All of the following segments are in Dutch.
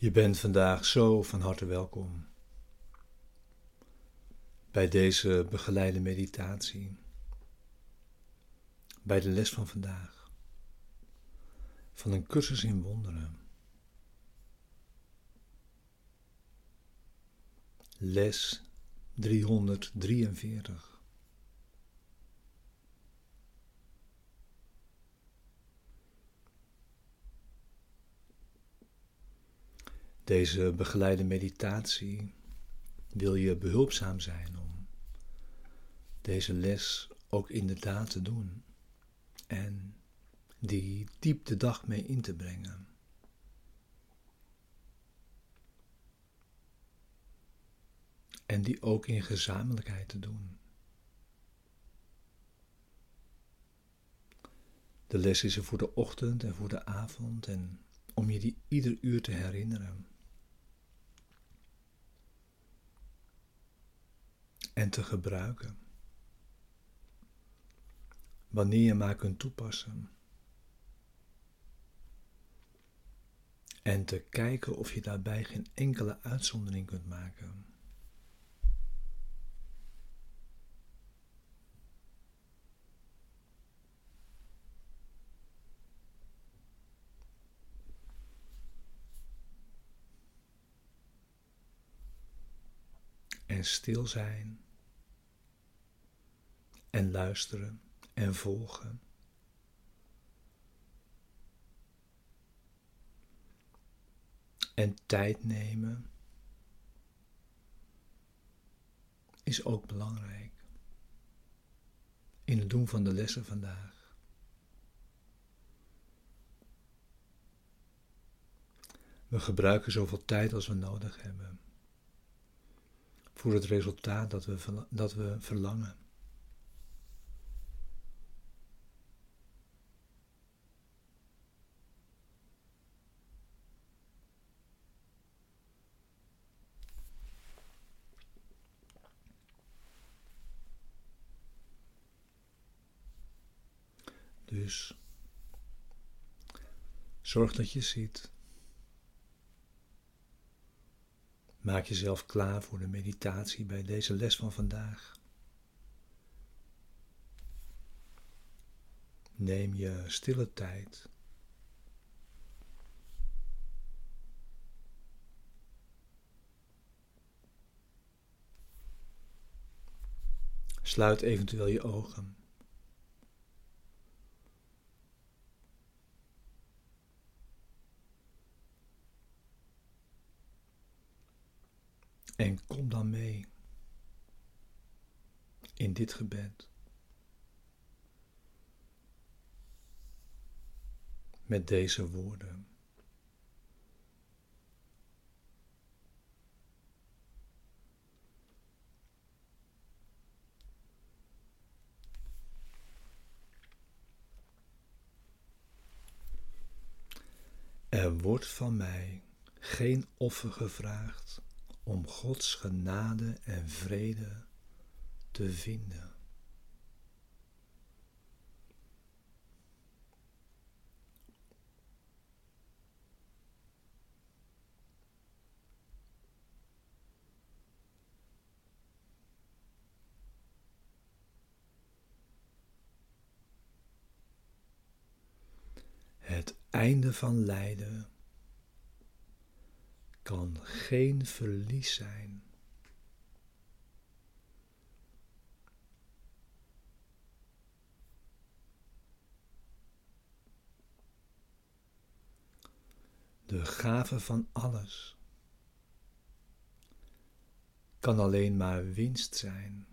Je bent vandaag zo van harte welkom bij deze begeleide meditatie, bij de les van vandaag, van een cursus in wonderen. Les 343. Deze begeleide meditatie wil je behulpzaam zijn om deze les ook inderdaad te doen en die diep de dag mee in te brengen. En die ook in gezamenlijkheid te doen. De les is er voor de ochtend en voor de avond en om je die ieder uur te herinneren. en te gebruiken. Wanneer je maar kunt toepassen. En te kijken of je daarbij geen enkele uitzondering kunt maken. En stil zijn en luisteren en volgen. En tijd nemen is ook belangrijk in het doen van de lessen vandaag. We gebruiken zoveel tijd als we nodig hebben voor het resultaat dat we, dat we verlangen. Dus zorg dat je ziet. Maak jezelf klaar voor de meditatie bij deze les van vandaag. Neem je stille tijd. Sluit eventueel je ogen. En kom dan mee in dit gebed. Met deze woorden. Er wordt van mij geen offer gevraagd om Gods genade en vrede te vinden. Het einde van lijden kan geen verlies zijn. De gave van alles kan alleen maar winst zijn.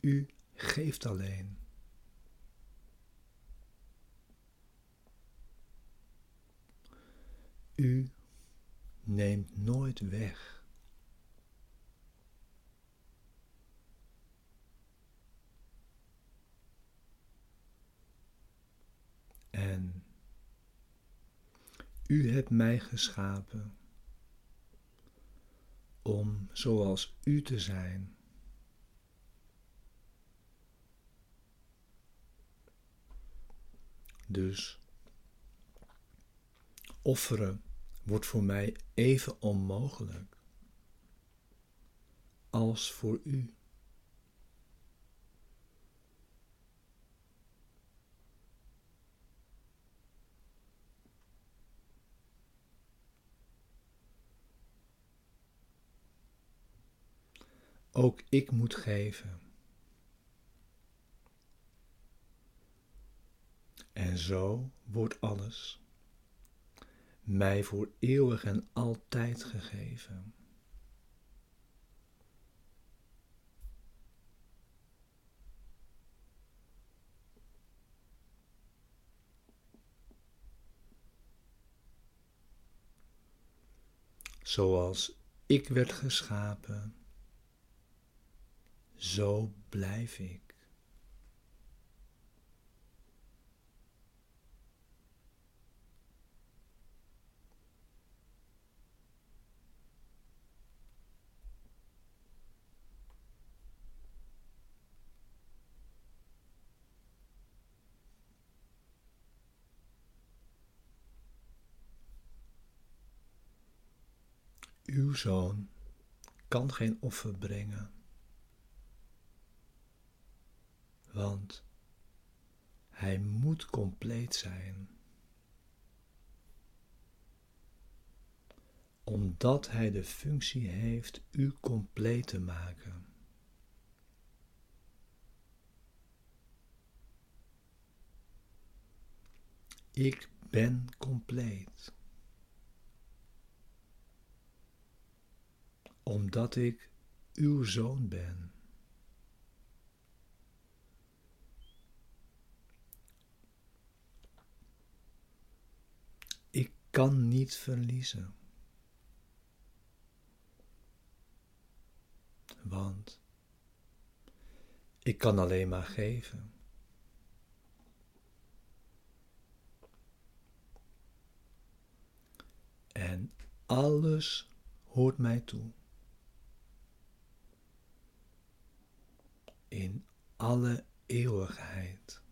U geeft alleen. U neemt nooit weg. En u hebt mij geschapen om zoals u te zijn. Dus offeren wordt voor mij even onmogelijk als voor U. Ook ik moet geven. En zo wordt alles mij voor eeuwig en altijd gegeven. Zoals ik werd geschapen zo blijf ik. Uw zoon kan geen offer brengen want hij moet compleet zijn. Omdat hij de functie heeft u compleet te maken. Ik ben compleet. Omdat ik uw zoon ben. kan niet verliezen. Want ik kan alleen maar geven. En alles hoort mij toe. In alle eeuwigheid.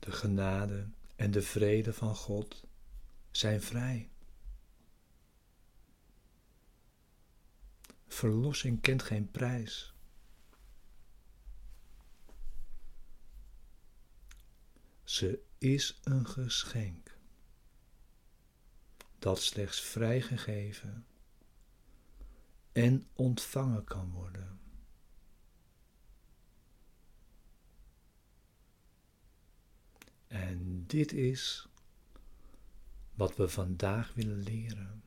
De genade en de vrede van God zijn vrij. Verlossing kent geen prijs. Ze is een geschenk dat slechts vrijgegeven en ontvangen kan worden. En dit is wat we vandaag willen leren.